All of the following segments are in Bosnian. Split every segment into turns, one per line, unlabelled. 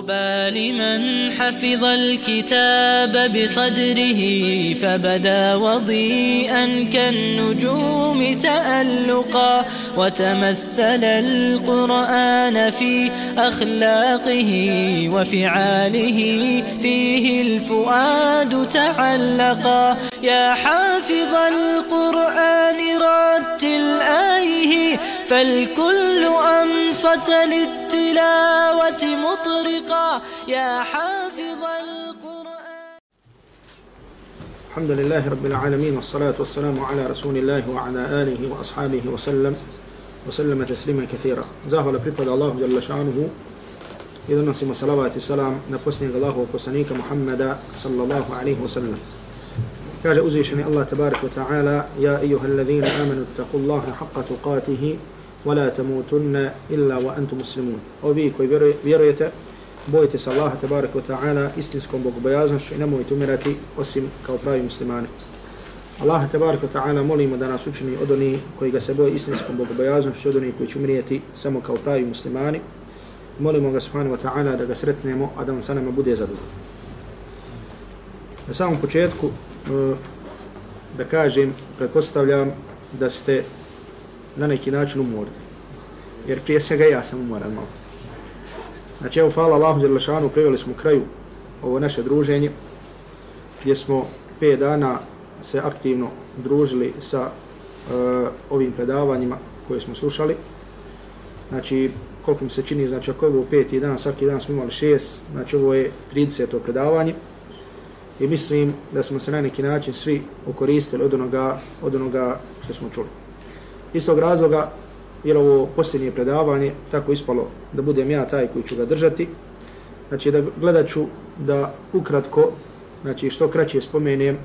طوبى لمن حفظ الكتاب بصدره فبدا وضيئا كالنجوم تألقا وتمثل القرآن في أخلاقه وفعاله فيه الفؤاد تعلقا يا حافظ القرآن رتل آيه فالكل أنصت للتلاوة مطرقا. يا حافظ القرآن.
الحمد لله رب العالمين والصلاة والسلام على رسول الله وعلى آله وأصحابه وسلم وسلم تسليما كثيرا. زاهو لبريباد الله جل شأنه إذا نسيم صلوات السلام نفسني الله وقسنيك محمد صلى الله عليه Kaže uzvišeni Allah tabarik wa ta'ala Ja ijuha allazina amanu taqullaha haqqa tuqatihi wa la tamutunna illa wa antum muslimun. O vi koji vjerujete, bojite se Allaha tabarik wa ta'ala istinskom bogobojaznošću i nemojte umirati osim kao pravi muslimani. Allaha tabarik wa ta'ala molimo da nas učini od onih koji ga se boje istinskom bogobojaznošću od onih koji će umirati samo kao pravi muslimani. Molimo ga subhanahu wa ta'ala da ga sretnemo, a da on sa nama bude zadovoljno. Na samom početku Eh, da kažem, pretpostavljam da ste na neki način umorni. Jer prije svega ja sam umoran malo. Znači, evo, hvala Allahu Đerlašanu, priveli smo kraju ovo naše druženje, gdje smo 5 dana se aktivno družili sa e, ovim predavanjima koje smo slušali. Znači, koliko mi se čini, znači, ako je ovo peti dan, svaki dan smo imali šest, znači, ovo je 30. predavanje. I mislim da smo se na neki način svi ukoristili od onoga, od onoga što smo čuli. Istog razloga, jer ovo posljednje predavanje tako ispalo da budem ja taj koji ću ga držati, znači da gledat ću da ukratko, znači što kraće spomenem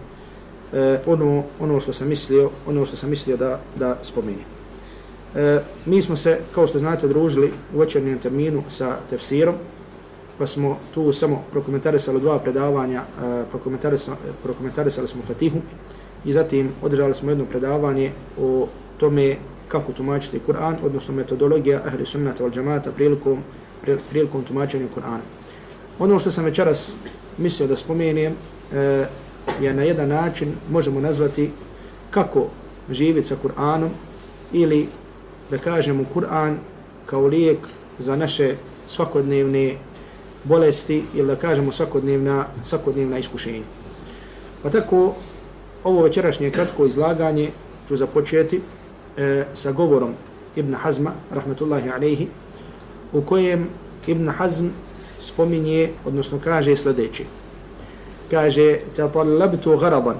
e, ono, ono što sam mislio, ono što sam mislio da, da spomenem. E, mi smo se, kao što znate, družili u večernjem terminu sa tefsirom, pa smo tu samo prokomentarisali dva predavanja, e, prokomentarisali, prokomentarisali smo Fatihu i zatim održali smo jedno predavanje o tome kako tumačiti Kur'an, odnosno metodologija ahli sunnata wal džamata prilikom, prilikom tumačenja Kur'ana. Ono što sam večeras mislio da spomenem e, je na jedan način možemo nazvati kako živjeti sa Kur'anom ili da kažemo Kur'an kao lijek za naše svakodnevne bolesti ili da kažemo svakodnevna, svakodnevna iskušenja. Pa tako, ovo večerašnje kratko izlaganje ću započeti e, sa govorom Ibn Hazma, rahmetullahi alaihi, u kojem Ibn Hazm spominje, odnosno kaže sljedeće. Kaže, tatallabtu garadan,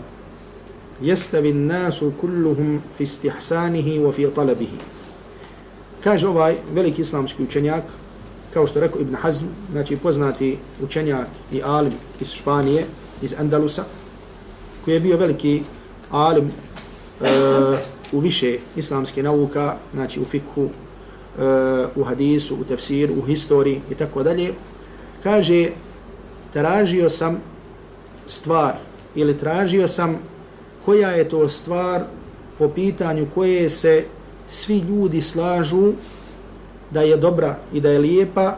jestavi nasu kulluhum fi istihsanihi wa fi talabihi. Kaže ovaj veliki islamski učenjak, kao što rekao Ibn Hazm, znači poznati učenjak i alim iz Španije, iz Andalusa, koji je bio veliki alim e, u više islamske nauka, znači u fikhu, e, u hadisu, u tefsiru, u historiji i tako dalje, kaže, tražio sam stvar ili tražio sam koja je to stvar po pitanju koje se svi ljudi slažu da je dobra i da je lijepa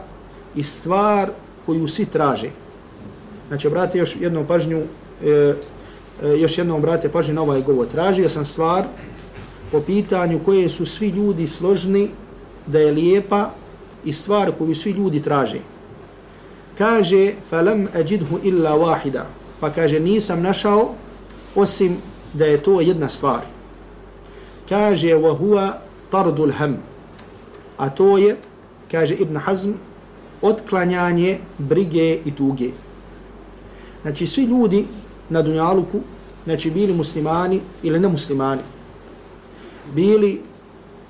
i stvar koju svi traže. Znači, obrate još jednom pažnju, e, e, još jednom obrate pažnju na ovaj govor. Tražio sam stvar po pitanju koje su svi ljudi složni da je lijepa i stvar koju svi ljudi traže. Kaže, falam ajidhu illa wahida. Pa kaže, nisam našao osim da je to jedna stvar. Kaže, wa huwa tardul ham. A to je, kaže Ibn Hazm, otklanjanje brige i tuge. Znači, svi ljudi na Dunjaluku, znači bili muslimani ili nemuslimani, bili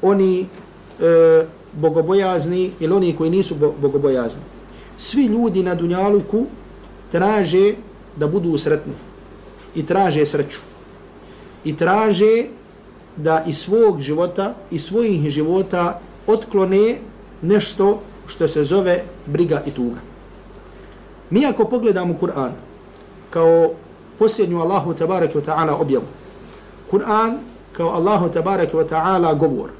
oni e, bogobojazni ili oni koji nisu bogobojazni. Svi ljudi na Dunjaluku traže da budu sretni i traže sreću i traže da iz svog života i svojih života otklone nešto što se zove briga i tuga. Mi ako pogledamo Kur'an kao posljednju Allahu tabaraka wa ta'ala objavu, Kur'an kao Allahu tabaraka wa ta'ala govor,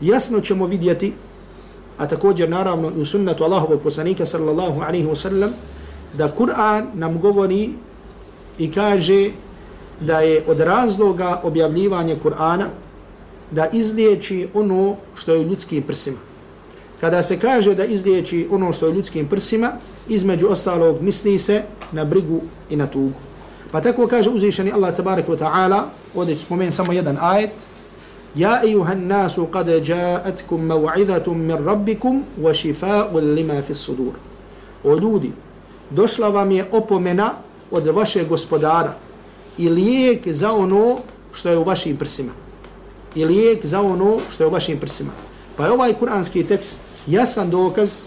jasno ćemo vidjeti a također naravno i u sunnetu Allahovog poslanika sallallahu alaihi wasallam, da Kur'an nam govori i kaže da je od razloga objavljivanja Kur'ana da izliječi ono što je u ljudskim prsima. Kada se kaže da izliječi ono što je u ljudskim prsima, između ostalog misli se na brigu i na tugu. Pa tako kaže uzvišeni Allah tabaraka wa ta'ala, ovdje ću spomenuti samo jedan ajet, Ja ejuhan nasu kad jaatkum mav'idhatum min rabbikum wa šifa'un lima fis sudur. O ljudi, došla vam je opomena od vaše gospodara i lijek za ono što je u vašim prsima. I lijek za ono što je u vašim prsima. Pa je ovaj kuranski tekst jasan dokaz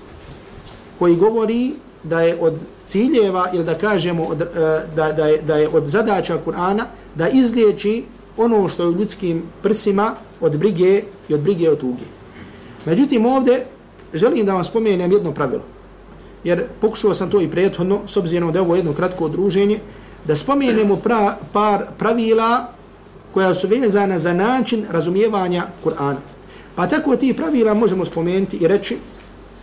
koji govori da je od ciljeva ili da kažemo od, e, da, da, je, da je od zadaća Kur'ana da izliječi ono što je u ljudskim prsima od brige i od brige od tuge. Međutim, ovdje želim da vam spomenem jedno pravilo. Jer pokušao sam to i prethodno, s obzirom da je ovo jedno kratko odruženje, da spomenemo pra, par pravila koja su vezana za način razumijevanja Kur'ana. Pa tako ti pravila možemo spomenuti i reći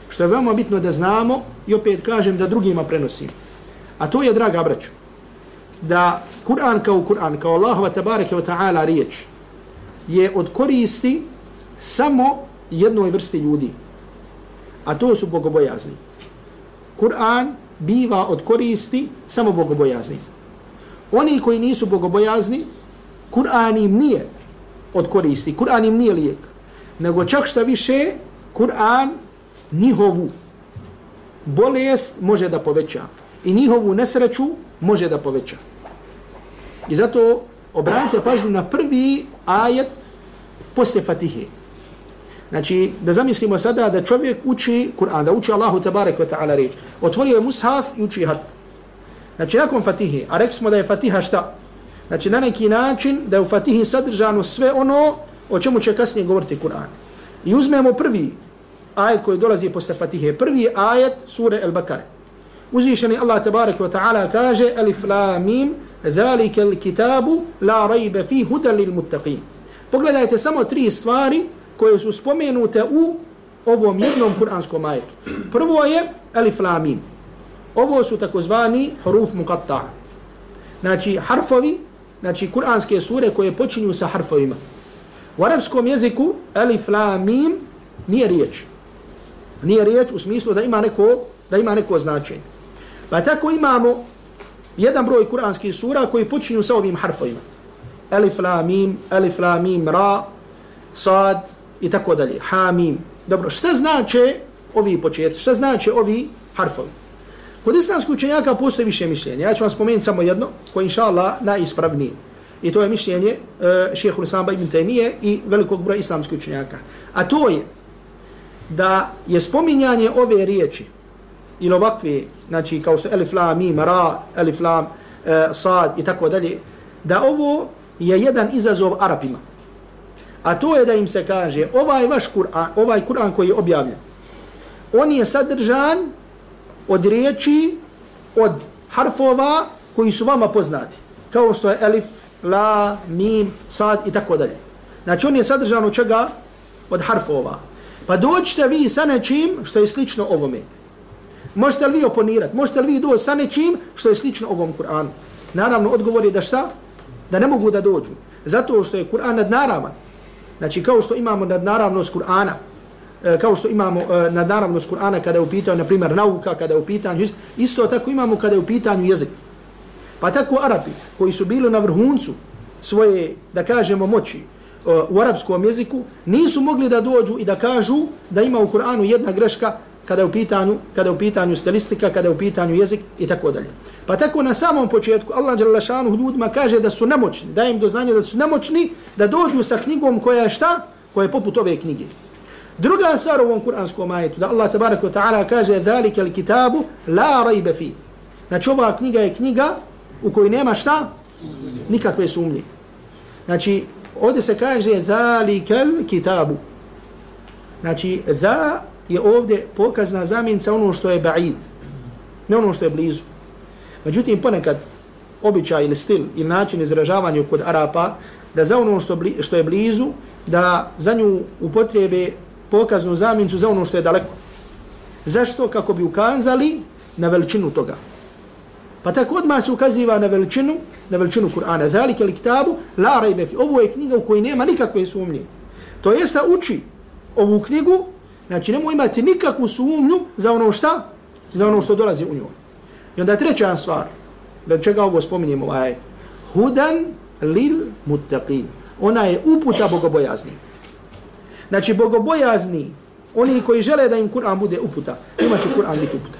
što je veoma bitno da znamo i opet kažem da drugima prenosim. A to je, draga braću, da Kur'an kao Kur'an, kao Allahova tabareke wa ta'ala riječ, je od koristi samo jednoj vrsti ljudi. A to su bogobojazni. Kur'an biva od koristi samo bogobojazni. Oni koji nisu bogobojazni, Kur'an im nije od koristi, Kur'an im nije lijek. Nego čak šta više, Kur'an njihovu bolest može da poveća. I njihovu nesreću može da poveća. I zato obranite pažnju na prvi ajet poslije Fatihe. Znači, da zamislimo sada da čovjek uči Kur'an, da uči Allahu tabarek wa ta'ala reč. Otvorio je mushaf i uči hat. Znači, nakon Fatihe, a rekli smo da je Fatiha šta? Znači, na neki način da je u Fatihi sadržano sve ono o čemu će kasnije govoriti Kur'an. I uzmemo prvi ajet koji dolazi posle Fatihe. Prvi ajet sure El-Bakare. Uzvišeni Allah tabarek wa ta'ala kaže Alif la mim Zalike l-kitabu la rajbe fi hudan lil muttaqin. Pogledajte samo tri stvari koje su spomenute u ovom jednom kuranskom ajetu. Prvo je Alif la mim. Ovo su takozvani huruf muqatta. Znači harfovi, znači kuranske sure koje počinju sa harfovima. U arapskom jeziku Alif la mim nije riječ nije riječ u smislu da ima neko da ima neko značenje. Pa tako imamo jedan broj kuranskih sura koji počinju sa ovim harfovima. Alif la mim, alif la mim ra, sad i tako dalje. Ha mim. Dobro, šta znače ovi početci? Šta znače ovi harfovi? Kod islamskih učenjaka postoji više mišljenja. Ja ću vam spomenuti samo jedno, koje inša Allah najispravnije. I to je mišljenje e, uh, šehehu Nisamba ibn Taymiye i velikog broja islamskog učenjaka. A to je da je spominjanje ove riječi ili ovakve, znači kao što elif lam mim ra, elif lam e, sad i tako dalje, da ovo je jedan izazov Arapima. A to je da im se kaže, ovaj vaš Kur'an, ovaj Kur'an koji je objavljen, on je sadržan od riječi, od harfova koji su vama poznati. Kao što je elif, la, mim, sad i tako dalje. Znači on je sadržan od čega? Od harfova. Pa dođite vi sa nečim što je slično ovome. Možete li vi oponirati? Možete li vi doći sa nečim što je slično ovom Kur'anu? Naravno, odgovor je da šta? Da ne mogu da dođu. Zato što je Kur'an nadnaravan. Znači, kao što imamo nadnaravnost Kur'ana, E, kao što imamo e, na naravnost Kur'ana kada je u pitanju, na primjer, nauka, kada je u pitanju, isto tako imamo kada je u pitanju jezik. Pa tako Arapi, koji su bili na vrhuncu svoje, da kažemo, moći, e, u arapskom jeziku nisu mogli da dođu i da kažu da ima u Kur'anu jedna greška kada je u pitanju, kada je u pitanju stilistika, kada je u pitanju jezik i tako dalje. Pa tako na samom početku Allah dželle šanu ljudima kaže da su nemoćni, da im do znanja da su nemoćni da dođu sa knjigom koja je šta? Koja je poput ove knjige. Druga stvar u ovom kuranskom ajetu, da Allah tabaraka wa ta'ala kaže ذَلِكَ الْكِتَابُ لَا رَيْبَ فِي Znači ova knjiga je knjiga u kojoj nema šta? Nikakve sumnje. Znači, ovdje se kaže zalikel kitabu. Znači, za je ovdje pokazna zamjenca ono što je ba'id, ne ono što je blizu. Međutim, ponekad običaj ili stil ili način izražavanja kod Arapa, da za ono što, bli, što je blizu, da za nju upotrebe pokaznu zamjencu za ono što je daleko. Zašto? Kako bi ukazali na veličinu toga. Pa tako odmah se ukaziva na veličinu, na veličinu Kur'ana. Zalike li kitabu, la rajbe fi. Ovo je knjiga u kojoj nema nikakve sumnje. To je sa uči ovu knjigu, znači nemoj imati nikakvu sumnju za ono šta? Za ono što dolazi u njoj. I onda treća stvar, da čega ovo spominjemo ovaj Hudan lil muttaqin. Ona je uputa bogobojazni. Znači bogobojazni, oni koji žele da im Kur'an bude uputa, ima će Kur'an biti uputa.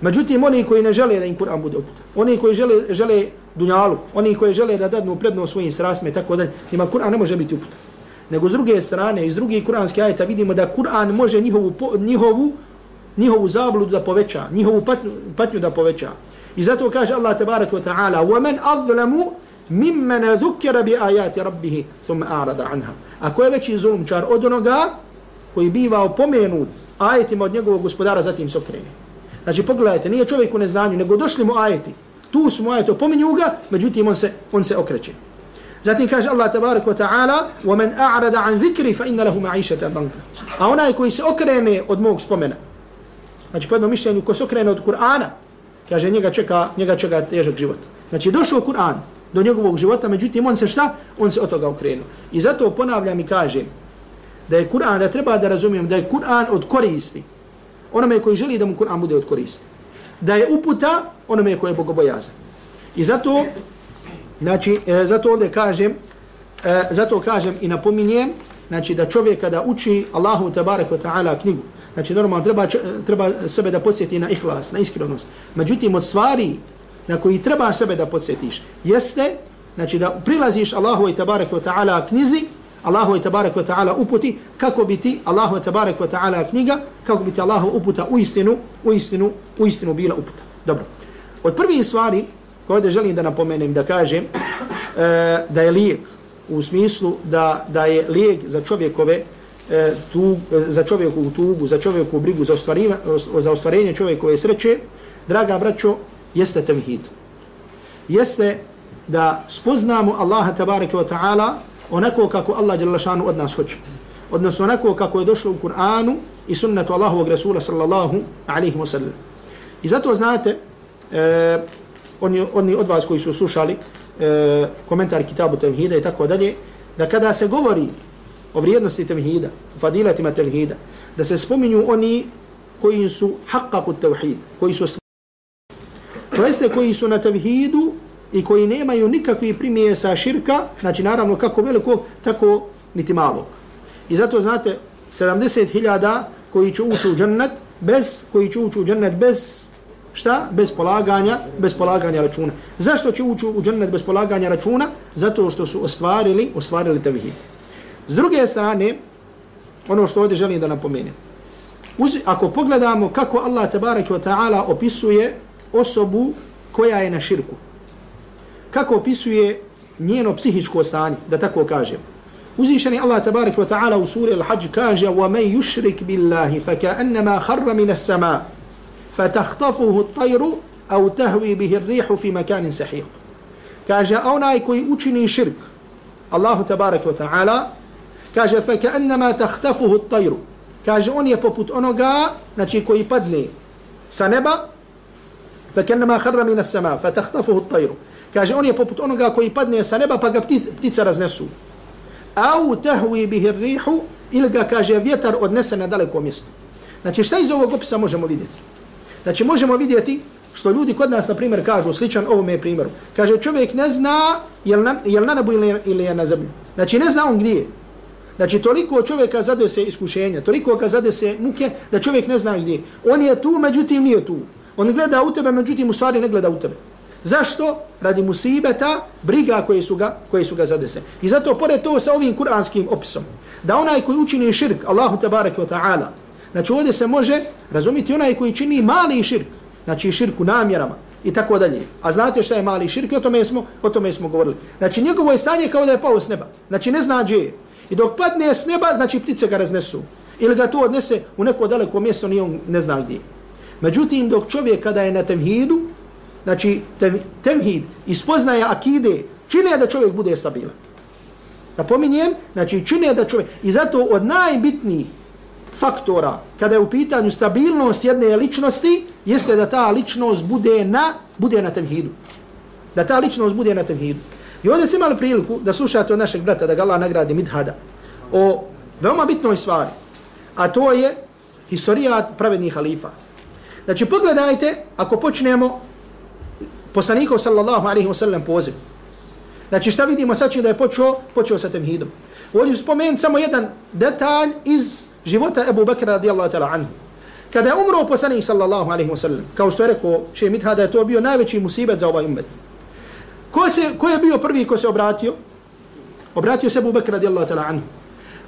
Međutim, oni koji ne žele da im Kur'an bude uputa, oni koji žele, žele dunjalu, oni koji žele da dadnu prednost svojim strastima i tako dalje, ima Kur'an ne može biti uputa. Nego s druge strane, iz drugih kuranskih ajeta vidimo da Kur'an može njihovu, njihovu, njihovu zabludu da poveća, njihovu patnju, patnju da poveća. I zato kaže Allah tabarak wa ta'ala وَمَنْ أَظْلَمُ مِمَّنَ ذُكَّرَ بِآيَاتِ رَبِّهِ ثُمَّ أَعْرَدَ عَنْهَا Ako je veći zulumčar od onoga koji biva opomenut ajetima od njegovog gospodara, zatim se okrene. Znači pogledajte, nije čovjek u neznanju, nego došli mu ajeti. Tu su mu ajeti, opominju ga, međutim on se, on se okreće. Zatim kaže Allah tabarak wa ta'ala وَمَنْ أَعْرَدَ عَنْ ذِكْرِ فَإِنَّ لَهُ مَعِيشَةً ضَنْكَ A onaj koji se okrene od mog spomena, znači po jednom mišljenju, ko se okrene od Kur'ana, kaže njega čeka, njega čeka težak život. Znači došao Kur'an do njegovog života, međutim on se šta? On se od toga okrenuo. I zato ponavljam i kažem da je Kur'an, da treba da razumijem da je Kur'an od koristi. Onome koji želi da mu Kur'an bude od koristi. Da je uputa onome koji je bogobojazan. I zato, znači, e, zato ovdje kažem, e, zato kažem i napominjem, znači da čovjek kada uči Allahu tabarak wa ta'ala knjigu, Znači, normalno, treba, treba sebe da podsjeti na ihlas, na iskrenost. Međutim, od stvari na koji trebaš sebe da podsjetiš, jeste, znači, da prilaziš Allahu i tabarak wa ta'ala knjizi, Allahu i tabarak wa ta'ala uputi, kako bi ti Allahu i tabarak wa ta'ala knjiga, kako bi ti Allahu uputa u istinu, u istinu, u istinu bila uputa. Dobro. Od prvih stvari, koje ovdje želim da napomenem, da kažem, e, da je lijek, u smislu da, da je lijek za čovjekove, e, tu, e, za čovjeku tugu, za čovjeku brigu, za, za ostvarenje čovjekove sreće, draga braćo, jeste tevhid. Jeste da spoznamo Allaha tabaraka wa ta'ala onako kako Allah šanu od nas hoće. Odnosno onako kako je došlo u Kur'anu i sunnetu Allahovog Rasula sallallahu alaihi wa sallam. I zato znate, e, oni, oni od vas koji su slušali e, komentar kitabu tevhida i tako dalje, da kada se govori o vrijednosti tevhida, o fadilatima tevhida, da se spominju oni koji su haqqaku tevhid, koji su to jeste koji su na tevhidu i koji nemaju nikakvi primijesa širka, znači naravno kako veliko, tako niti malog. I zato znate, 70.000 koji će ući u džennet, bez, koji će ući u džennet bez šta? Bez polaganja, bez polaganja računa. Zašto će ući u džennet bez polaganja računa? Zato što su ostvarili, ostvarili tevhid. S druge strane, ono što ovdje želim da napomenem, Uz, ako pogledamo kako Allah tabaraka wa ta'ala opisuje osobu koja je na širku, kako opisuje njeno psihičko stanje, da tako kažem. Uzvišeni Allah tabaraka wa ta'ala u suri Al-Hajj kaže وَمَنْ يُشْرِكْ بِاللَّهِ فَكَأَنَّمَا خَرَّ مِنَ السَّمَاءِ فَتَخْطَفُهُ الطَّيْرُ أَوْ تَهْوِي بِهِ الرِّيحُ فِي مَكَانٍ سَحِيقٍ Kaže, onaj koji učini širk, Allahu tabaraka wa ta'ala, kaže fa ka annama takhtafuhu at-tayr kaže on je poput onoga znači koji padne sa neba فكانما خر من السماء فتخطفه الطير. Kaže on je poput onoga koji padne sa neba pa ga ptica raznesu. Au tahwi bihi rihu ili ga kaže vjetar odnese na daleko mjesto znači šta iz ovog opisa možemo vidjeti? Znači možemo vidjeti što ljudi kod nas na primjer kažu sličan ovome primjeru. Kaže čovjek ne zna jel na, jel na nebu ili, ili je na zemlji. Znači ne zna on gdje je. Znači, toliko čovjeka zade se iskušenja, toliko ga zade se muke, da čovjek ne zna gdje. On je tu, međutim nije tu. On gleda u tebe, međutim u stvari ne gleda u tebe. Zašto? Radi musibeta, briga koje su ga, koje su ga zadese. I zato, pored to sa ovim kuranskim opisom, da onaj koji učini širk, Allahu tabaraka wa ta'ala, znači ovdje se može razumiti onaj koji čini mali širk, znači širk u namjerama, i tako dalje. A znate šta je mali širk? O tome smo, o tome smo govorili. Znači njegovo je stanje kao da je pao s neba. Znači ne zna gdje je. I dok padne s neba, znači ptice ga raznesu. Ili ga to odnese u neko daleko mjesto, nije on ne zna gdje. Međutim, dok čovjek kada je na temhidu, znači tem, temhid ispoznaje akide, čine da čovjek bude stabilan. Napominjem, znači čine da čovjek, i zato od najbitnijih faktora kada je u pitanju stabilnost jedne ličnosti jeste da ta ličnost bude na bude na temhidu. Da ta ličnost bude na temhidu. I ovdje ste imali priliku da slušate od našeg brata da ga Allah nagradi Midhada o veoma bitnoj stvari. A to je historijat pravednih halifa. Znači pogledajte ako počnemo poslanikov sallallahu alaihi wa sallam poziv. Znači šta vidimo sad da je počeo, počeo sa temhidom. Ovdje ću spomenuti samo jedan detalj iz života Ebu Bekra radijallahu ta'ala anhu. Kada je umro poslanik sallallahu alaihi wa sallam, kao što je rekao še Mitha da je to bio najveći musibet za ovaj umet. Ko, se, ko je bio prvi ko se obratio? Obratio se Ebu Bekra radijallahu ta'ala anhu.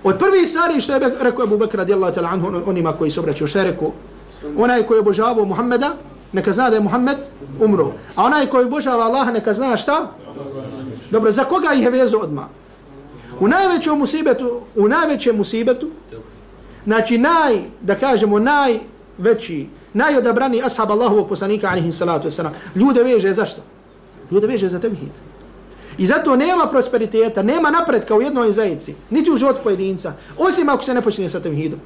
Od prvi stvari što je rekao Ebu Bekra radijallahu ta'ala anhu onima koji se obraćaju, što je rekao? Onaj koji je obožavao Muhammeda, neka zna da je Muhammed umro. A onaj koji obožava Allaha, neka zna šta? Dobro, za koga ih je vezo odma? U najvećem musibetu, u najvećem musibetu, znači naj, da kažemo, najveći, najodabrani ashab Allahovog poslanika, alihi salatu wasalam, ljude veže zašto? Ljude veže za tevhid. I zato nema prosperiteta, nema napretka u jednoj zajici, niti u životu pojedinca, osim ako se ne počne sa tevhidom.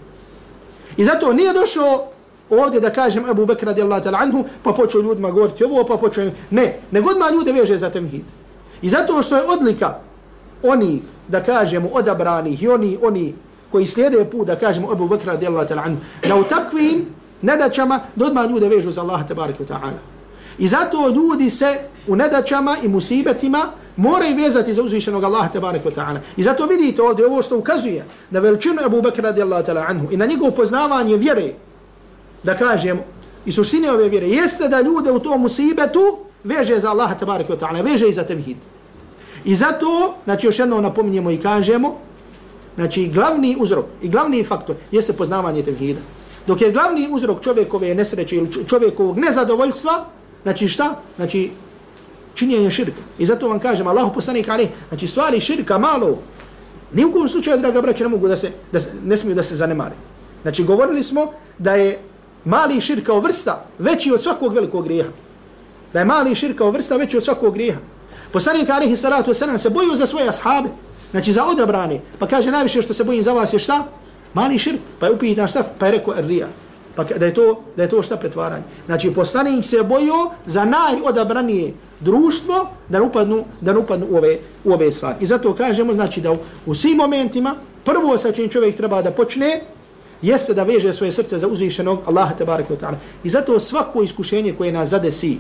I zato nije došao ovdje da kažem Abu Bekr radijallahu ta'ala anhu, pa počeo ljudima govoriti ovo, pa počeo... Ne, nego odmah ljude veže za temhid. I zato što je odlika oni da kažemo, odabranih i oni, oni koji slijede put, da kažemo Abu Bekr radijallahu ta'ala anhu, da u takvim nedaćama da odmah ljude vežu za Allaha tabaraka ta'ala. I zato ljudi se u nedaćama i musibetima moraju vezati za uzvišenog Allaha tabaraka ta'ala. I zato vidite ovdje ovo što ukazuje da veličinu Abu Bekr radijallahu ta'ala anhu i na njegovo poznavanje vjere da kažemo, i suštine ove vjere, jeste da ljude u tom musibetu veže za Allaha tabaraka wa ta'ala, veže i za tevhid. I zato, znači još jedno napominjemo i kažemo, znači glavni uzrok i glavni faktor jeste poznavanje tevhida. Dok je glavni uzrok čovjekove nesreće ili čovjekovog nezadovoljstva, znači šta? Znači činjenje širka. I zato vam kažem, Allahu poslanik ali, znači stvari širka malo, ni u kom slučaju, draga braća, ne mogu da se, da se, ne smiju da se zanemare. Znači govorili smo da je mali širk kao vrsta veći od svakog velikog grijeha. Da je mali širk kao vrsta veći od svakog grijeha. Poslanik alihi salatu wasalam se boju za svoje ashabe, znači za odabrane, pa kaže najviše što se bojim za vas je šta? Mali širk, pa je upitan šta? Pa je rekao rija. Pa da je to, da je to šta pretvaranje. Znači poslanik se boju za najodabranije društvo da ne upadnu, da upadnu u ove, u ove stvari. I zato kažemo znači da u, u svim momentima prvo sa čim čovjek treba da počne jeste da veže svoje srce za uzvišenog Allaha tabarak ta'ala. I zato svako iskušenje koje nas zadesi,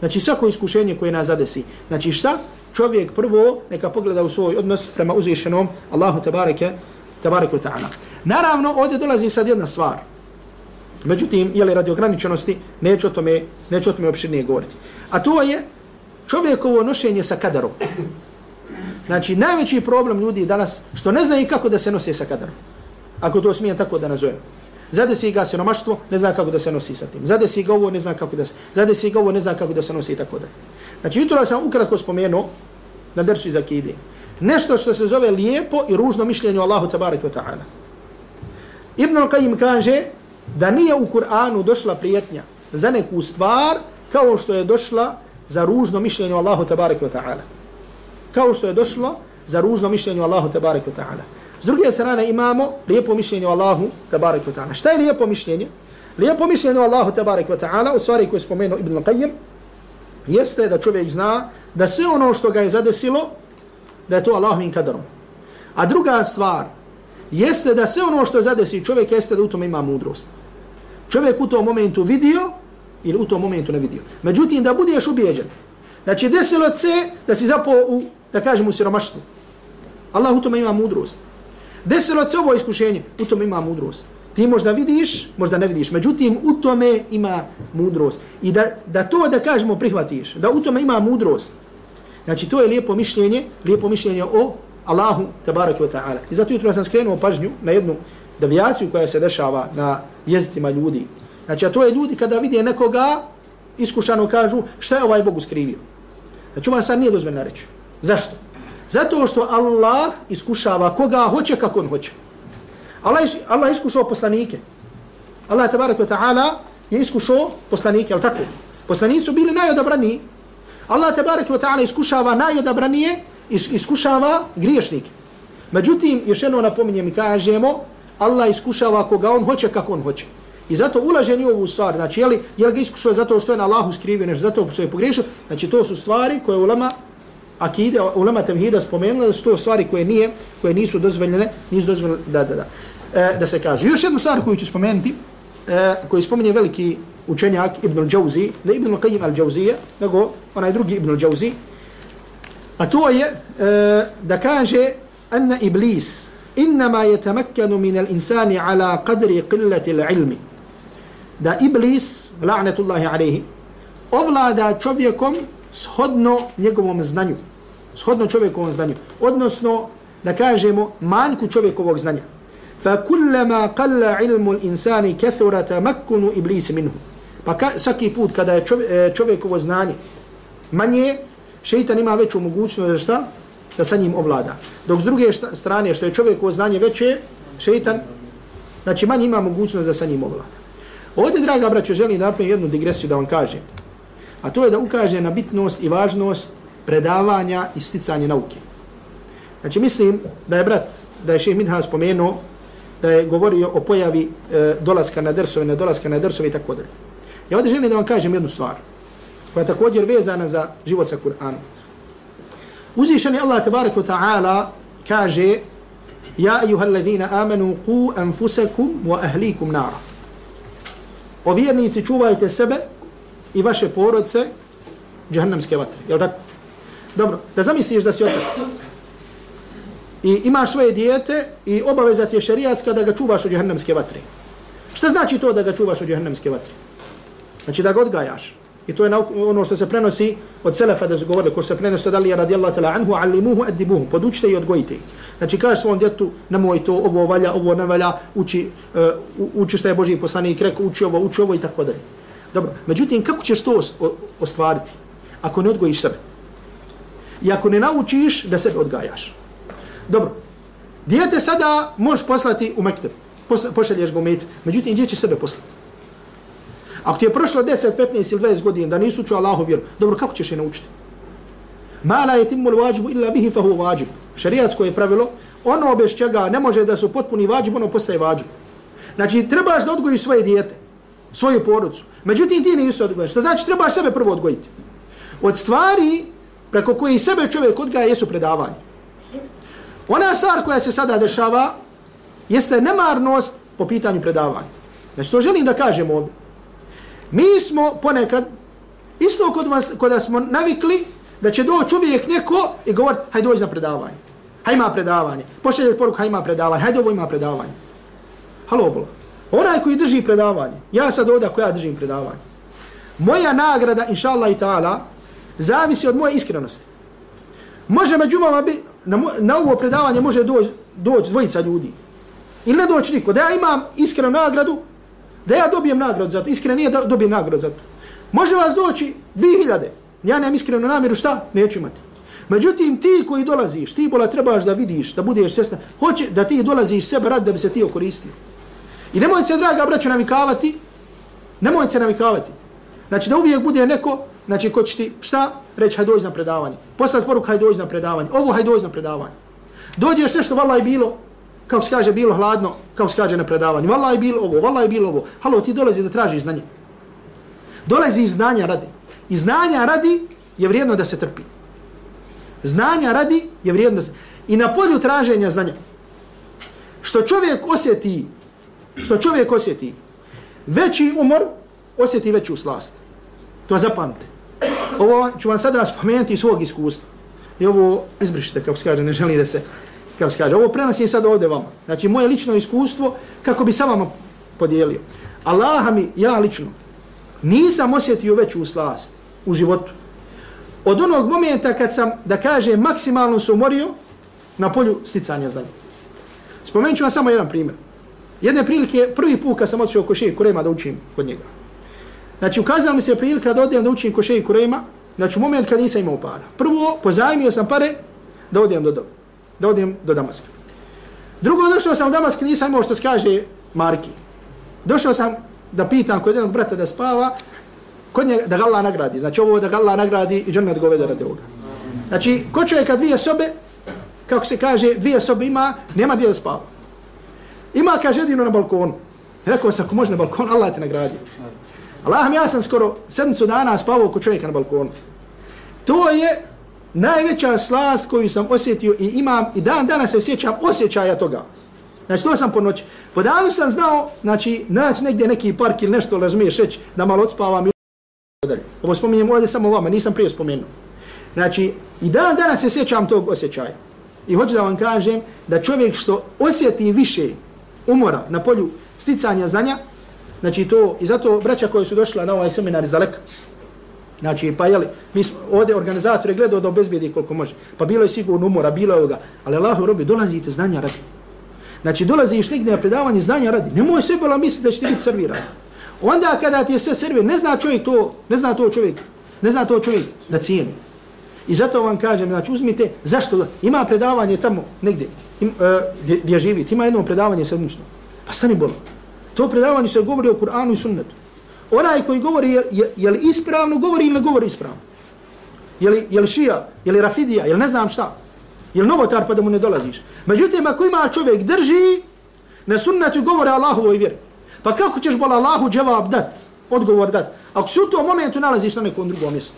znači svako iskušenje koje nas zadesi, znači šta? Čovjek prvo neka pogleda u svoj odnos prema uzvišenom Allahu tabarak wa ta'ala. Naravno, ovdje dolazi sad jedna stvar. Međutim, je li radi ograničenosti, neću o tome, neću o tome opširnije govoriti. A to je čovjekovo nošenje sa kadarom. Znači, najveći problem ljudi danas, što ne znaju kako da se nose sa kadarom ako to smijem tako da nazovem. Zade si ga siromaštvo, ne zna kako da se nosi sa tim. Zade si ga ovo, ne zna kako da se, zade si ga ovo, ne zna kako da se nosi i tako da. Znači, jutro sam ukratko spomenuo na dersu iz akide. Nešto što se zove lijepo i ružno mišljenje o Allahu tabarak wa ta'ala. Ibn Al-Qayyim kaže da nije u Kur'anu došla prijetnja za neku stvar kao što je došla za ružno mišljenje o Allahu tabarak wa ta'ala. Kao što je došlo za ružno mišljenje o Allahu tabarak wa ta'ala. S druge strane imamo lijepo mišljenje o Allahu tabarik wa ta'ala. Šta je lijepo mišljenje? Lijepo mišljenje o Allahu tabarik wa ta'ala, u stvari koje je spomenuo Ibn Qayyim, jeste da čovjek zna da sve ono što ga je zadesilo, da je to Allahovim kaderom. A druga stvar, jeste da sve ono što zadesi čovjek, jeste da u tom ima mudrost. Čovjek u tom momentu vidio ili u tom momentu ne vidio. Međutim, da budeš ubijeđen, znači desilo se da si zapao u, da kažem, u siromaštvu. Allah u tome ima mudrost. Desilo se ovo iskušenje, u tome ima mudrost. Ti možda vidiš, možda ne vidiš, međutim u tome ima mudrost. I da, da to da kažemo prihvatiš, da u tome ima mudrost. Znači to je lijepo mišljenje, lijepo mišljenje o Allahu tabaraka wa ta'ala. I zato jutro sam skrenuo pažnju na jednu devijaciju koja se dešava na jezicima ljudi. Znači a to je ljudi kada vide nekoga iskušano kažu šta je ovaj Bog uskrivio. Znači vam sad nije dozvoljeno reći. Zašto? Zato što Allah iskušava koga hoće kako on hoće. Allah, is, Allah iskušao poslanike. Allah tabarak wa ta'ala je iskušao poslanike, ali tako? Poslanici su bili najodabraniji. Allah tabarak wa ta'ala iskušava najodabranije, is, iskušava griješnike. Međutim, još jedno napominjem i kažemo, Allah iskušava koga on hoće kako on hoće. I zato ulaženje u ovu stvar. Znači, je li, je li ga iskušao zato što je na Allahu skrivio nešto, zato što je pogriješio? Znači, to su stvari koje ulama akide, ulama temhida spomenula da su to stvari koje nije, koje nisu dozvoljene, nisu dozvoljene, da, da, da. E, da se kaže. Još jednu stvar koju ću spomenuti, e, koji spominje veliki učenjak Ibn al-Jawzi, ne Ibn al-Qayyim al-Jawzije, nego onaj drugi Ibn al-Jawzi, a to je e, da kaže anna iblis innama yatamakkanu min al-insani ala qadri qillati al-ilmi da iblis la'natullahi alayhi ovlada čovjekom shodno njegovom znanju shodno čovjekovom znanju odnosno da kažemo manjku čovjekovog znanja. Fa kullama qalla ilmu al-insani kathura tamakkunu iblis minhu. Pa ka, svaki put kada je e, čovjekovo znanje manje šeitan ima veću mogućnost da šta? Da sa njim ovlada. Dok s druge šta, strane što je čovjekovo znanje veće šeitan znači manje ima mogućnost da sa njim ovlada. Ovdje, draga braćo, želim da napravim jednu digresiju da vam kažem. A to je da ukaže na bitnost i važnost predavanja i sticanja nauke. Znači, mislim da je brat, da je Šeh Midha spomenuo, da je govorio o pojavi e, dolaska na dersove, ne dolaska na dersove i tako dalje. Ja ovdje želim da vam kažem jednu stvar, koja je također vezana za život sa Kur'anom. Uzvišeni Allah tabaraka ta'ala kaže Ja, ayuhallazina amanu, ku anfusakum wa ahlikum nara. O vjernici čuvajte sebe i vaše porodce džahannamske vatre. Je tako? Dobro, da zamisliš da si otac i imaš svoje dijete i obaveza ti je šerijatska da ga čuvaš od džahannamske vatre. Šta znači to da ga čuvaš od džahannamske vatre? Znači da ga odgajaš. I to je ono što se prenosi od Selefa da su govorili, ko se prenosi od Alija radijallahu tala anhu, alimuhu edibuhu, podučite i odgojite. Znači kažeš svom djetu, nemoj to, ovo valja, ovo ne valja, uči, uh, uči što je Boži poslanik rekao, uči ovo, uči ovo i tako dalje. Dobro, međutim, kako ćeš to ostvariti ako ne odgojiš sebe? I ako ne naučiš da sebe odgajaš? Dobro, dijete sada možeš poslati u Mekteb, pošalješ ga u Met, međutim, gdje će sebe poslati? Ako ti je prošlo 10, 15 ili 20 godina da nisu čuo Allahu vjeru, dobro, kako ćeš je naučiti? Ma la yatimul wajibu illa bihi fa huwa wajib. Šerijatsko je pravilo, ono bez čega ne može da se potpuni vađib, ono postaje vađib. Znači, trebaš da odgojiš svoje dijete, svoju porodcu. Međutim, ti nisi odgojen. Što znači, trebaš sebe prvo odgojiti. Od stvari preko koje sebe čovjek odgaja jesu predavanje. Ona stvar koja se sada dešava jeste nemarnost po pitanju predavanja. Znači, to želim da kažem ovdje. Mi smo ponekad, isto kod, vas, kod smo navikli da će doći uvijek neko i govoriti, hajde dođi na predavanje. Hajde ima predavanje. Pošalje poruku, hajde ima predavanje. Hajde ovo ima predavanje. Halo, bolo. Onaj koji drži predavanje, ja sad ovdje ako ja držim predavanje, moja nagrada, inša Allah i ta'ala, zavisi od moje iskrenosti. Može među vama bi, na, na ovo predavanje može doći doć dvojica ljudi. Ili ne doći niko. Da ja imam iskrenu nagradu, da ja dobijem nagradu za to. Iskreno nije da dobijem nagradu za to. Može vas doći 2000. Ja nemam iskrenu namjeru šta? Neću imati. Međutim, ti koji dolaziš, ti bola trebaš da vidiš, da budeš svjesna, hoće da ti dolaziš sebe rad da bi se ti okoristio. I nemojte se, draga braću, navikavati, nemojte se navikavati. Znači, da uvijek bude neko, znači, ko će ti, šta? Reći, haj dođi na predavanje. Poslati poruku haj dođi na predavanje. Ovo, haj dođi na predavanje. Dođeš nešto, vala je bilo, kako se kaže, bilo hladno, kako se kaže na predavanju. Vala je bilo ovo, vala je bilo ovo. Halo, ti dolazi da tražiš znanje. Dolaziš znanja radi. I znanja radi je vrijedno da se trpi. Znanja radi je vrijedno da se... I na polju traženja znanja. Što čovjek osjeti, što čovjek osjeti, veći umor osjeti veću slast. To zapamte. Ovo ću vam sada spomenuti iz svog iskustva. I ovo izbrišite, kako se kaže, ne želim da se kako se kaže, ovo prenosim sad ovdje vama. Znači, moje lično iskustvo, kako bi sa vama podijelio. Allah mi, ja lično, nisam osjetio veću slast u životu. Od onog momenta kad sam, da kaže, maksimalno se umorio na polju sticanja znanja. Spomenut ću vam samo jedan primjer. Jedne prilike, prvi put kad sam otišao ko šeji kurema da učim kod njega. Znači, ukazala mi se prilika da odijem da učim ko šeji kurema, znači u moment kad nisam imao para. Prvo, pozajmio sam pare da odijem do da odem do Damaska. Drugo, došao sam u Damask, nisam imao što skaže Marki. Došao sam da pitam kod jednog brata da spava, kod njega da ga Allah nagradi. Znači ovo da ga Allah nagradi i džanet govede radi ovoga. Znači, ko čovjeka dvije sobe, kako se kaže, dvije sobe ima, nema gdje da spava. Ima, kaže, jedino na balkonu. Rekao sam, ako može na balkon, Allah te nagradi. Allahom, ja sam skoro sedmicu dana spavao kod čovjeka na balkonu. To je najveća slast koju sam osjetio i imam i dan danas se sjećam osjećaja toga. Znači, to sam po noći. Po danu sam znao, znači, naći negdje neki park ili nešto, razumiješ, reći da malo odspavam i dalje. Ovo spominjem ovdje samo vama, nisam prije spomenuo. Znači, i dan danas se sjećam tog osjećaja. I hoću da vam kažem da čovjek što osjeti više umora na polju sticanja znanja, znači to, i zato braća koje su došla na ovaj seminar iz daleka, znači, pa jeli, mi smo ovdje organizatori gledao da obezbijedi koliko može, pa bilo je sigurno umora, bilo je ovoga, ali Allahu robi, dolazite znanja radi. Znači, dolaziš nigdje na predavanje znanja radi, nemoj sebe la misliti da će ti biti serviran. Onda kada ti je sve servir, ne zna čovjek to, ne zna to čovjek, ne zna to čovjek da cijeni. I zato vam kažem, znači uzmite, zašto ima predavanje tamo negdje, im, e, gdje, gdje živite, ima jedno predavanje sedmično. Pa stani bolo. To predavanje se govori o Kur'anu i sunnetu. Onaj koji govori, je, je, je li ispravno govori ili ne govori ispravno? Je li, je li šija, je li rafidija, je li ne znam šta? Je li novotar pa da mu ne dolaziš? Međutim, ako ima čovjek drži, na sunnetu govore Allahovoj vjeri. Pa kako ćeš bol Allahu džavab dat, odgovor dat? Ako se u tom momentu nalaziš na nekom drugom mjestu.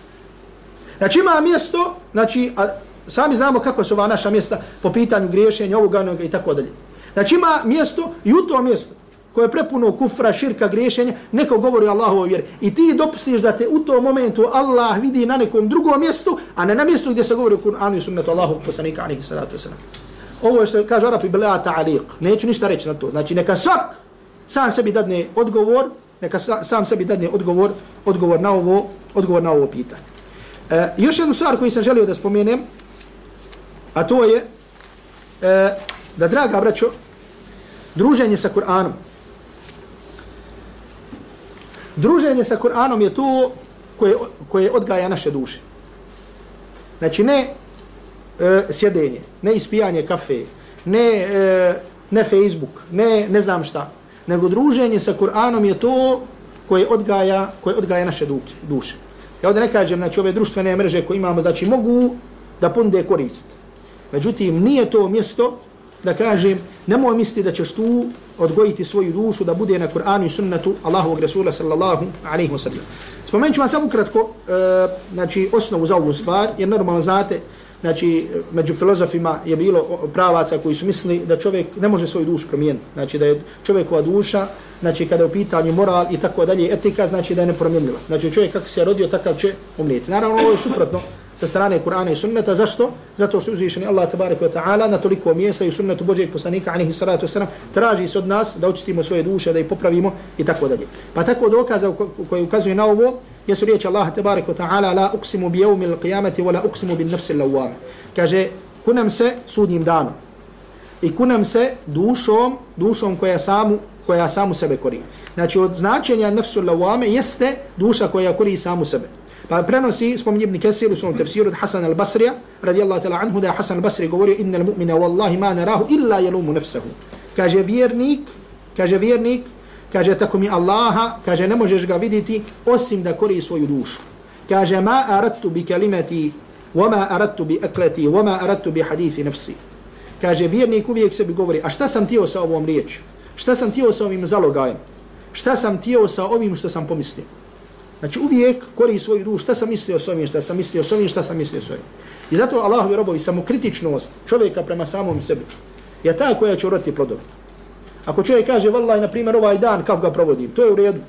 Znači ima mjesto, znači, a, sami znamo kako su ova naša mjesta po pitanju griješenja, ovoga, onoga i tako dalje. Znači ima mjesto i u to mjesto koje je prepuno kufra, širka, griješenja, neko govori Allahu vjeri. I ti dopustiš da te u tom momentu Allah vidi na nekom drugom mjestu, a ne na mjestu gdje se govori o Kur'anu i sunnetu Allahu poslanika, alihi salatu wasalam. Ovo je što kaže Arapi, bila ta'aliq. Neću ništa reći na to. Znači neka svak sam sebi dadne odgovor, neka sam sebi dadne odgovor, odgovor na ovo, odgovor na ovo pitanje. E, još jednu stvar koju sam želio da spomenem, a to je e, da, draga braćo, druženje sa Kur'anom. Druženje sa Kur'anom je to koje, koje odgaja naše duše. Znači ne e, sjedenje, ne ispijanje kafe, ne, e, ne Facebook, ne, ne znam šta, nego druženje sa Kur'anom je to koje odgaja, koje odgaja naše duše. Ja ovdje ne kažem, znači ove društvene mreže koje imamo, znači mogu da ponude korist. Međutim, nije to mjesto da kažem, nemoj misli da ćeš tu odgojiti svoju dušu da bude na Kur'anu i sunnetu Allahovog Rasula sallallahu alaihi wa sallam. Spomenut ću vam samo ukratko, uh, znači, osnovu za ovu stvar, jer normalno znate, znači, među filozofima je bilo pravaca koji su mislili da čovjek ne može svoju dušu promijeniti. Znači, da je čovjekova duša, znači, kada je u pitanju moral i tako dalje, etika, znači da je nepromjenljiva. Znači, čovjek kako se je rodio, takav će umrijeti. Naravno, ovo je suprotno sa strane Kur'ana i sunneta. Zašto? Zato što uzvišeni Allah tabaraka wa ta'ala na toliko mjesta i sunnetu Božijeg poslanika, alihi salatu wasalam, traži se od nas da očistimo svoje duše, da ih popravimo i tako dalje. Pa tako dokaza koji ukazuje na ovo, jesu riječi Allaha tabaraka wa ta'ala, la uksimu bi jevmi l'qiyamati, wa la uksimu bin nafsi l'awame. Kaže, kunam se sudnjim danom. I kunam se dušom, dušom koja samu, koja samu sebe kori. Znači, od značenja nafsu l'awame jeste duša koja kori samu sebe. Pa prenosi, spomni Ibn Kesir u svom tefsiru od Hasan al-Basrija, radijallahu ta'la anhu, da je Hasan al-Basri govorio, inna mu'mina wallahi ma narahu illa jelumu nefsahu. Kaže vjernik, kaže vjernik, kaže tako mi Allaha, kaže ne možeš ga vidjeti osim da kori svoju dušu. Kaže ma aradtu bi kalimati, wama aradtu bi aklati, wama aradtu bi hadithi nafsi. Kaže vjernik uvijek sebi govori, a šta sam tio sa ovom riječu? Šta sam tio sa ovim zalogajem? Šta sam tio sa ovim što sam pomislio? Znači uvijek kori svoju dušu, šta sam mislio s ovim, šta sam mislio s ovim, šta sam mislio s ovim. I zato Allahovi robovi, samokritičnost čovjeka prema samom sebi je ta koja će uroti plodovi. Ako čovjek kaže, vallaj, na primjer, ovaj dan, kako ga provodim, to je u redu.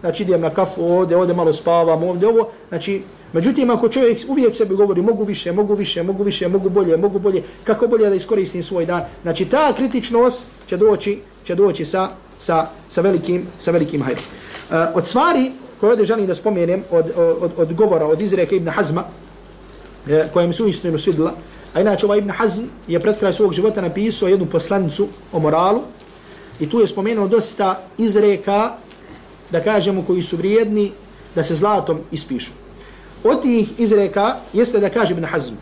Znači idem na kafu ovdje, ovdje malo spavam, ovdje ovo. Znači, međutim, ako čovjek uvijek sebi govori, mogu više, mogu više, mogu više, mogu bolje, mogu bolje, kako bolje da iskoristim svoj dan. Znači, ta kritičnost će doći, će doći sa, sa, sa velikim, sa velikim hajdom. Uh, eh, od stvari koje ovdje želim da spomenem od, od, od govora, od izreka Ibn Hazma, eh, e, koja mi su istinu svidla, a inače ovaj Ibn Hazm je pred kraj svog života napisao jednu poslanicu o moralu i tu je spomenuo dosta izreka, da kažemo, koji su vrijedni da se zlatom ispišu. Od tih izreka jeste da kaže Ibn Hazm.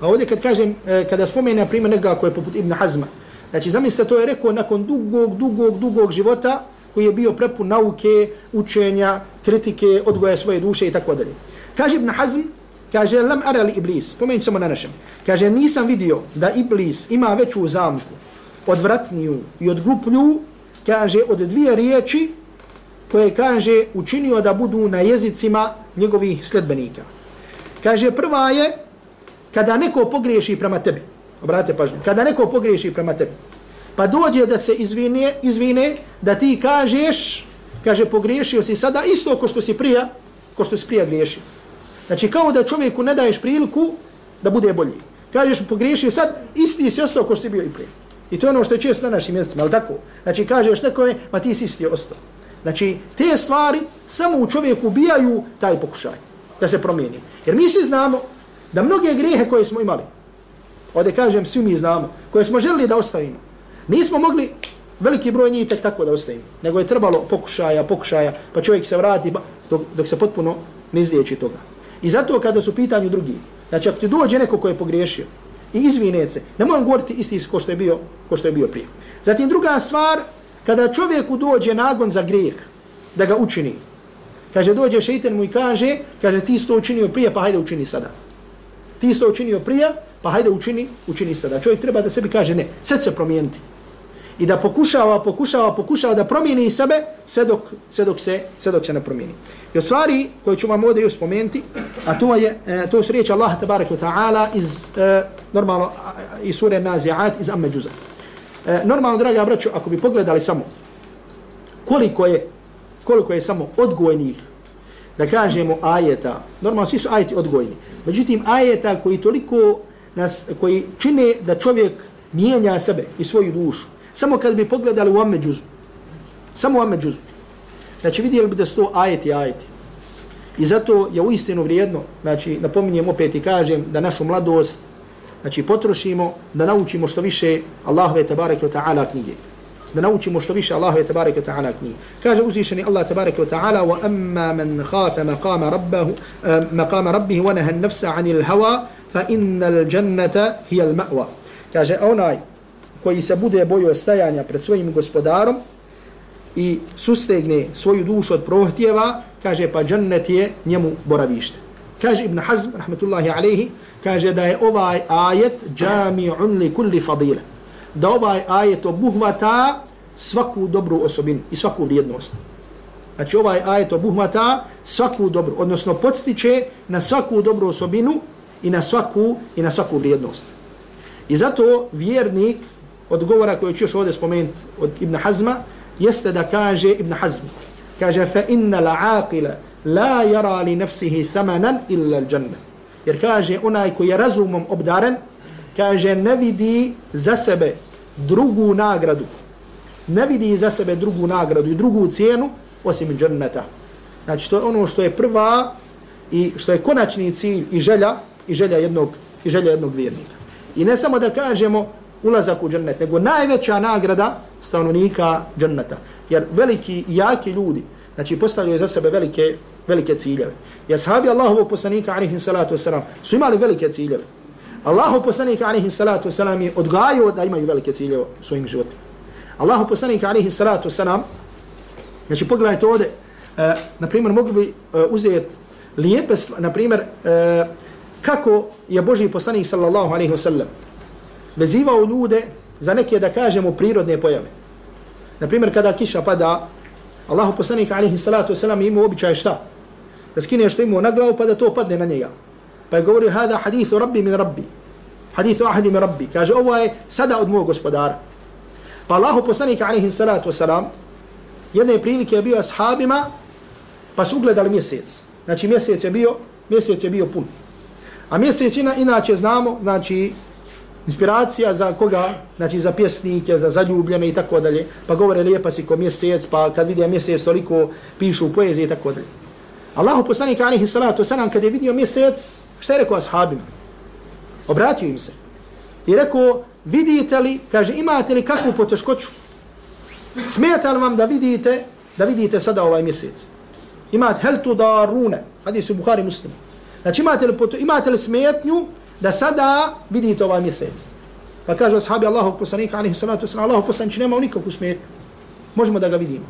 A ovdje kad kažem, e, kada spomenu, na primjer, nekoga koji je poput Ibn Hazma, znači zamislite, to je rekao nakon dugog, dugog, dugog života, koji je bio prepun nauke, učenja, kritike, odgoja svoje duše i tako dalje. Kaže Ibn Hazm, kaže, lam arali iblis, pomenut samo na našem, kaže, nisam vidio da iblis ima veću zamku odvratniju i odgluplju, kaže, od dvije riječi koje, kaže, učinio da budu na jezicima njegovih sledbenika. Kaže, prva je kada neko pogriješi prema tebi. Obratite pažnju. Kada neko pogriješi prema tebi. Pa dođe da se izvine, izvine da ti kažeš, kaže, pogriješio si sada isto ko što si prija, ko što si prija griješio. Znači, kao da čovjeku ne daješ priliku da bude bolji. Kažeš, pogriješio sad, isti si ostao ko što si bio i prije. I to je ono što je često na našim mjesecima, ali tako? Znači, kažeš nekome, ma ti si isti ostao. Znači, te stvari samo u čovjeku ubijaju taj pokušaj da se promijeni. Jer mi svi znamo da mnoge grijehe koje smo imali, ovdje kažem, svi mi znamo, koje smo želili da ostavimo, nismo mogli veliki broj njih tek tako da ostavimo, nego je trebalo pokušaja, pokušaja, pa čovjek se vrati pa dok, dok se potpuno ne izliječi toga. I zato kada su pitanju drugi, znači ako ti dođe neko ko je pogriješio i izvinet se, ne moram govoriti isti ko što je bio, ko što je bio prije. Zatim druga stvar, kada čovjeku dođe nagon za grijeh, da ga učini, kaže dođe šeitan mu i kaže, kaže ti si to učinio prije, pa hajde učini sada. Ti si to učinio prije, pa hajde učini, učini sada. Čovjek treba da sebi kaže ne, sad se promijeniti. I da pokušava, pokušava, pokušava da promijeni sebe, sve dok, sve dok, se, sve dok se ne promijeni. I stvari koje ću vam ovdje još spomenuti, a to je, e, to su riječi Allah tabaraka wa ta'ala iz, e, normalno, iz sure Nazi'at, iz Amme Džuza. E, normalno, draga braću, ako bi pogledali samo koliko je, koliko je samo odgojnih, da kažemo ajeta, normalno svi su ajeti odgojni, međutim ajeta koji toliko nas, koji čine da čovjek mijenja sebe i svoju dušu, samo kad bi pogledali u Amme Džuzu, samo u Amme Džuzu, znači vidjeli bi da su to ajeti, ajeti. I zato je u istinu vrijedno, znači napominjem opet i kažem da našu mladost, znači potrošimo da naučimo što više Allahove tabareke wa ta'ala knjige. Da naučimo što više Allahove tabareke wa ta'ala knjige. Kaže uzvišeni Allah tabareke wa ta'ala wa amma man khafa maqama rabbahu eh, maqama rabbihi wa naha an-nafsa 'anil hawa fa innal jannata hiya al-ma'wa. Kaže onaj koji se bude bojio stajanja pred svojim gospodarom i sustegne svoju dušu od prohtjeva, kaže pa džennet je njemu boravište. Kaže Ibn Hazm, rahmetullahi alaihi, kaže da je ovaj ajet džami'un li kulli fadile. Da ovaj ajet obuhvata svaku dobru osobinu i svaku vrijednost. Znači ovaj ajet obuhvata svaku dobru, odnosno podstiče na svaku dobru osobinu i na svaku i na svaku vrijednost. I zato vjernik od govora koji ću još ovdje spomenuti od Ibn Hazma, jeste da kaže Ibn Hazm, kaže fa inna la aqila la yara li nafsihi thamanan illa al janna. Jer kaže onaj koji je razumom obdaren, kaže ne vidi za sebe drugu nagradu. Ne vidi za sebe drugu nagradu i drugu cijenu osim dženneta. Znači to je ono što je prva i što je konačni cilj i želja i želja jednog i želja jednog vjernika. I ne samo da kažemo ulazak u džennet, nego najveća nagrada stanovnika dženneta. Jer veliki i jaki ljudi, znači postavljaju za sebe velike, velike ciljeve. I ashabi Allahovog poslanika, alihim salatu wasalam, su imali velike ciljeve. Allahov poslanik, alihim salatu wasalam, je odgajao da imaju velike ciljeve u svojim životima. Allahov poslanik, alihim salatu wasalam, znači pogledajte ovdje, uh, na primjer, mogli bi eh, uh, uzeti lijepe, na primjer, uh, kako je Boži poslanik, sallallahu alaihi wasallam, vezivao ljude za neke, da kažemo, prirodne pojave. Naprimjer, kada kiša pada, Allahu poslanik alihi salatu wasalam ima običaj šta? Da skine što imao na glavu pa da to padne na njega. Pa je govorio, hada hadithu rabbi min rabbi. Hadithu ahadi min rabbi. Kaže, ovo je sada od mojeg gospodara. Pa Allahu poslanik alihi salatu wasalam jedne prilike je bio ashabima pa su ugledali mjesec. Znači mjesec je bio, mjesec je bio pun. A mjesec inače znamo, znači inspiracija za koga, znači za pjesnike, za zaljubljene i tako dalje, pa govore lijepa si ko mjesec, pa kad vidi mjesec toliko pišu poezije i tako dalje. Allahu poslanik alihi salatu salam kad je vidio mjesec, šta je rekao ashabima? Obratio im se. I rekao, vidite li, kaže, imate li kakvu poteškoću? Smijete li vam da vidite, da vidite sada ovaj mjesec? Imate hel tu da rune, hadis u Buhari muslim. Znači imate li, imate li smetnju da sada vidite ovaj mjesec. Pa kažu ashabi Allahu poslanika alaihi salatu wasalam, Allahu poslanici nema nikakvu smetnju. Možemo da ga vidimo.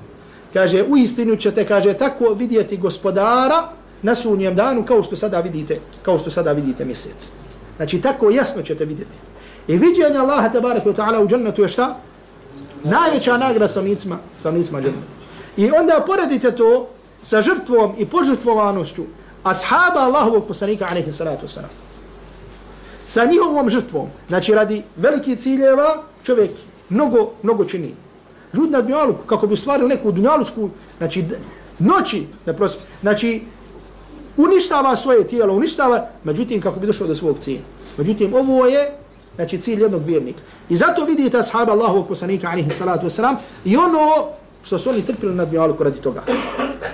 Kaže, u istinu ćete, kaže, tako vidjeti gospodara na sunnijem danu kao što sada vidite, kao što sada vidite mjesec. Znači, tako jasno ćete vidjeti. I viđenje Allaha tabaraka wa ta'ala u džennetu je šta? Najveća nagrada stanovnicima, stanovnicima džennetu. I onda poredite to sa žrtvom i požrtvovanošću ashaba Allahovog poslanika alaihi salatu wasalam. Sa njihovom žrtvom, znači radi veliki ciljeva, čovjek mnogo, mnogo čini. Ljudi na dunjaluku, kako bi stvarili neku dunjalučku, znači noći, da prosim, znači uništava svoje tijelo, uništava, međutim kako bi došao do svog cilja. Međutim, ovo je znači cilj jednog vjernika. I zato vidite ashaba Allahovog poslanika alihi salatu wasalam i ono što su oni trpili na dunjaluku radi toga.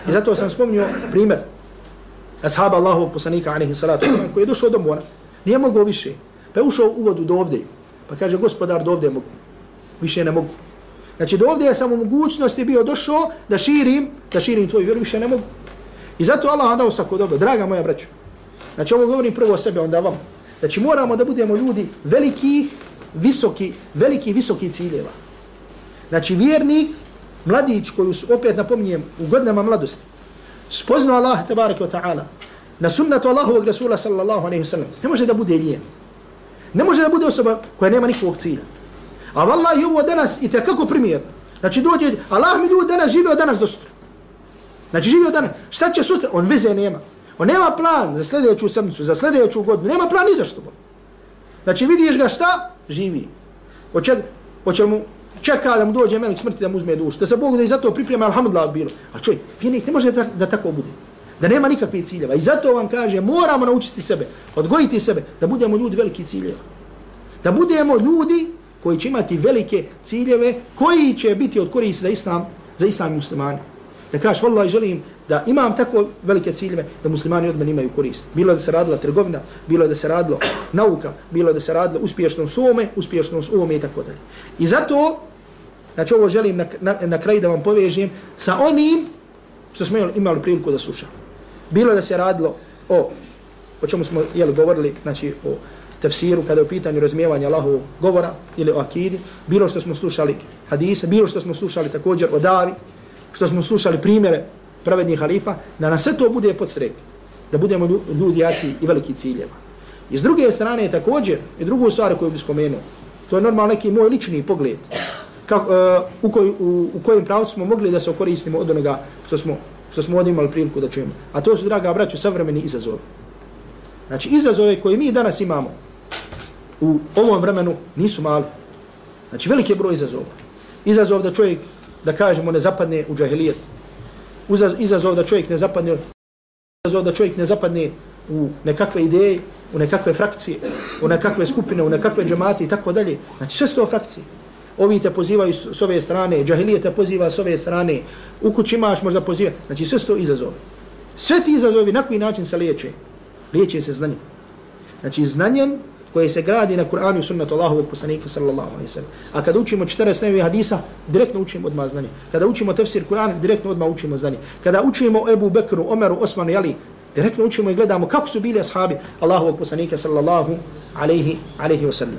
I zato sam spomnio primjer ashaba Allahovog poslanika alihi salatu wasalam koji je došao do mora, nije mogao više, pa je ušao u vodu do ovdje, pa kaže gospodar do ovdje mogu, više ne mogu. Znači do ovdje je samo mogućnosti bio došao da širim, da širim tvoju vjeru, više ne mogu. I zato Allah dao svako dobro, draga moja braća. Znači ovo govorim prvo o sebe, onda vam. Znači moramo da budemo ljudi velikih, visoki, veliki, visoki ciljeva. Znači vjernik, mladić koju opet napominjem u godinama mladosti, spoznao Allah tabaraka wa ta'ala, na sunnatu Allahovog Rasula sallallahu alaihi wa sallam, ne može da bude lijen. Ne može da bude osoba koja nema nikog cilja. A vallahi ovo danas i tekako primjer. Znači dođe, Allah mi ljudi danas žive od danas do sutra. Znači žive od danas. Šta će sutra? On veze nema. On nema plan za sljedeću sedmicu, za sljedeću godinu. Nema plan ni za što. Znači vidiš ga šta? Živi. Hoće, hoće mu čeka da mu dođe melek smrti da mu uzme dušu. Da se Bog da i zato priprema, alhamdulillah, bilo. A čuj, vjernik ne može da, da tako bude. Da nema nikakvih ciljeva. I zato vam kaže, moramo naučiti sebe, odgojiti sebe, da budemo ljudi veliki ciljeva. Da budemo ljudi koji će imati velike ciljeve, koji će biti od korist za islam, za islam muslimani. Da kažeš, vallaha, želim da imam tako velike ciljeve da muslimani od mene imaju korist. Bilo da se radila trgovina, bilo da se radilo nauka, bilo da se radilo uspješnom svome, uspješnom ovome i tako dalje. I zato, znači ovo želim na, na, na kraju da vam povežem sa onim što smo imali priliku da slušamo. Bilo da se radilo o, o čemu smo jeli, govorili, znači o tefsiru, kada je u pitanju razmijevanja Allahovog govora ili o akidi, bilo što smo slušali hadise, bilo što smo slušali također o davi, što smo slušali primjere pravednih halifa, da na sve to bude podsreć, da budemo ljudi jaki i veliki ciljeva. I s druge strane također, i drugu stvar koju bih spomenuo, to je normalno neki moj lični pogled, kako, uh, e, u, koj, u, u kojem pravcu smo mogli da se okoristimo od onoga što smo, što smo ovdje imali priliku da čujemo. A to su, draga braćo, savremeni izazovi. Znači, izazove koje mi danas imamo u ovom vremenu nisu mali. Znači, veliki je broj izazova. Izazov da čovjek da kažemo ne zapadne u džahilijet. Izazov da čovjek ne zapadne izazov da čovjek ne zapadne u nekakve ideje, u nekakve frakcije, u nekakve skupine, u nekakve džemate i tako dalje. Znači sve su to frakcije. Ovi te pozivaju s ove strane, džahilije te poziva s ove strane, u kući imaš možda poziva. Znači sve su to izazovi. Sve ti izazovi na koji način se liječe? Liječe se znanjem. Znači znanjem koje se gradi na Kur'anu i sunnatu Allahovog poslanika sallallahu alaihi sallam. A kada učimo 14 nevi hadisa, direktno učimo odmah znanje. Kada učimo tefsir Kur'ana, direktno odmah učimo znanje. Kada učimo Ebu Bekru, Omeru, Osmanu Jali, Ali, direktno učimo i gledamo kako su bili ashabi Allahovog poslanika sallallahu alaihi, alaihi wa sallam.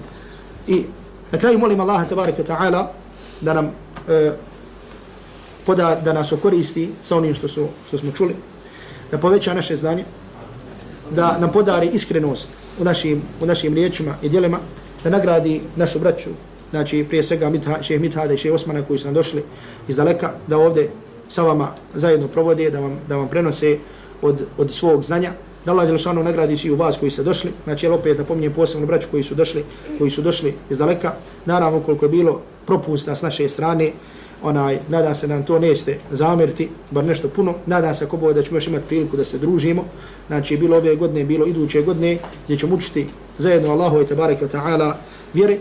I na kraju molim Allaha tabaraka ta'ala da nam e, poda, da nas okoristi sa onim što, su, što smo čuli, da poveća naše znanje, da nam podari iskrenost u našim, u našim riječima i djelima, da nagradi našu braću, znači prije svega Mitha, šeh Mithada i šeh Osmana koji su nam došli iz daleka, da ovdje sa vama zajedno provode, da vam, da vam prenose od, od svog znanja, da Allah Đelešanu nagradi svi u vas koji ste došli, znači jel opet napominjem posebno braću koji su došli, koji su došli iz daleka, naravno koliko je bilo propusta s naše strane, onaj, nadam se nam to nećete zamjeriti, bar nešto puno, nadam se ako bude da ćemo još imati priliku da se družimo, znači bilo ove godine, bilo iduće godine, gdje ćemo učiti zajedno Allahu i tabaraka ta'ala vjeri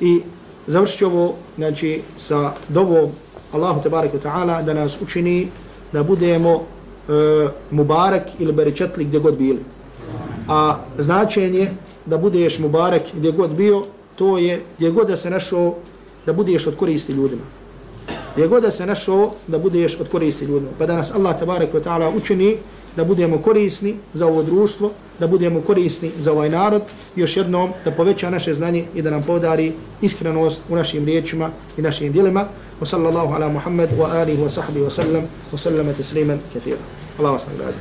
i završit ovo, znači, sa dovom Allahu tabaraka ta'ala da nas učini da budemo E, uh, mubarak ili Berečetli gdje god bili. A značenje da budeš mubarak gdje god bio, to je gdje god da se našao da budeš od koristi ljudima gdje god da se našao da budeš od koristi ljudima. Pa da nas Allah tabarak wa ta'ala učini da budemo korisni za ovo društvo, da budemo korisni za ovaj narod, još jednom da poveća naše znanje i da nam podari iskrenost u našim riječima i našim dijelima. Wa sallallahu ala Muhammad wa alihi wa sahbihi wa sallam wa sallama tesliman kathira. Allah vas nagradi.